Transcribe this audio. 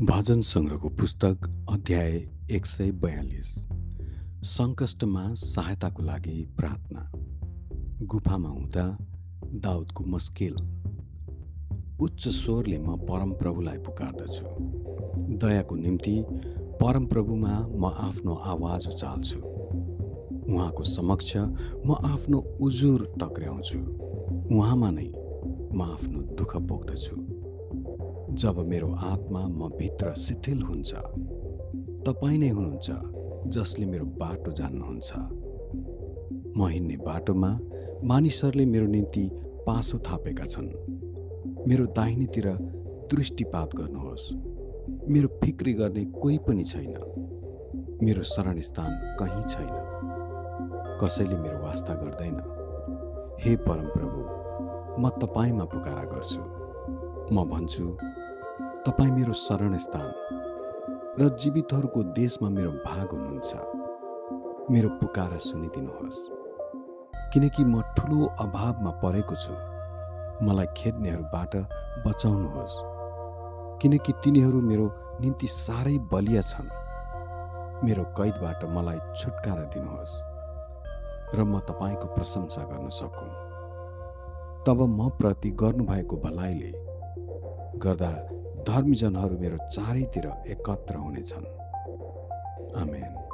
भजन सङ्ग्रहको पुस्तक अध्याय एक सय बयालिस। सङ्कष्टमा सहायताको लागि प्रार्थना। गुफामा हुँदा दाउदको मस्किल। उच्च स्वरले म परमप्रभुलाई पुकार्दछु। दयाको निम्ति परमप्रभुमा म आफ्नो आवाज उचाल्छु। उहाँको समक्ष म आफ्नो उजुर टक्र्याउँछु। उहाँमा नै म आफ्नो दुःख पोख्दछु जब मेरो आत्मा म भित्र शिथिल हुन्छ तपाईँ नै हुनुहुन्छ जसले मेरो बाटो जान्नुहुन्छ। म हिँड्ने बाटोमा मानिसहरूले मेरो निम्ति पासो थापेका छन्। मेरो दाहिनेतिर दृष्टिपात गर्नुहोस्। मेरो फिक्री गर्ने कोही पनि छैन। मेरो शरण स्थान कहीँ छैन। कसैले मेरो वास्ता गर्दैन। हे परमप्रभु म तपाईँमा पुकारा गर्छु। म भन्छु तपाईँ मेरो शरण स्थान र जीवितहरूको देशमा मेरो भाग हुनुहुन्छ। मेरो पुकारा सुनिदिनुहोस्। किनकि म ठुलो अभावमा परेको छु। मलाई खेद्नेहरूबाट बचाउनुहोस्। किनकि तिनीहरू मेरो निम्ति साह्रै बलिया छन्। मेरो कैदबाट मलाई छुटकारा दिनुहोस् र म तपाईँको प्रशंसा गर्न सकौँ। तब म प्रति गर्नुभएको भलाइले गर्दा धर्मीजनहरू मेरो चारैतिर एकत्र हुनेछन्। आमेन।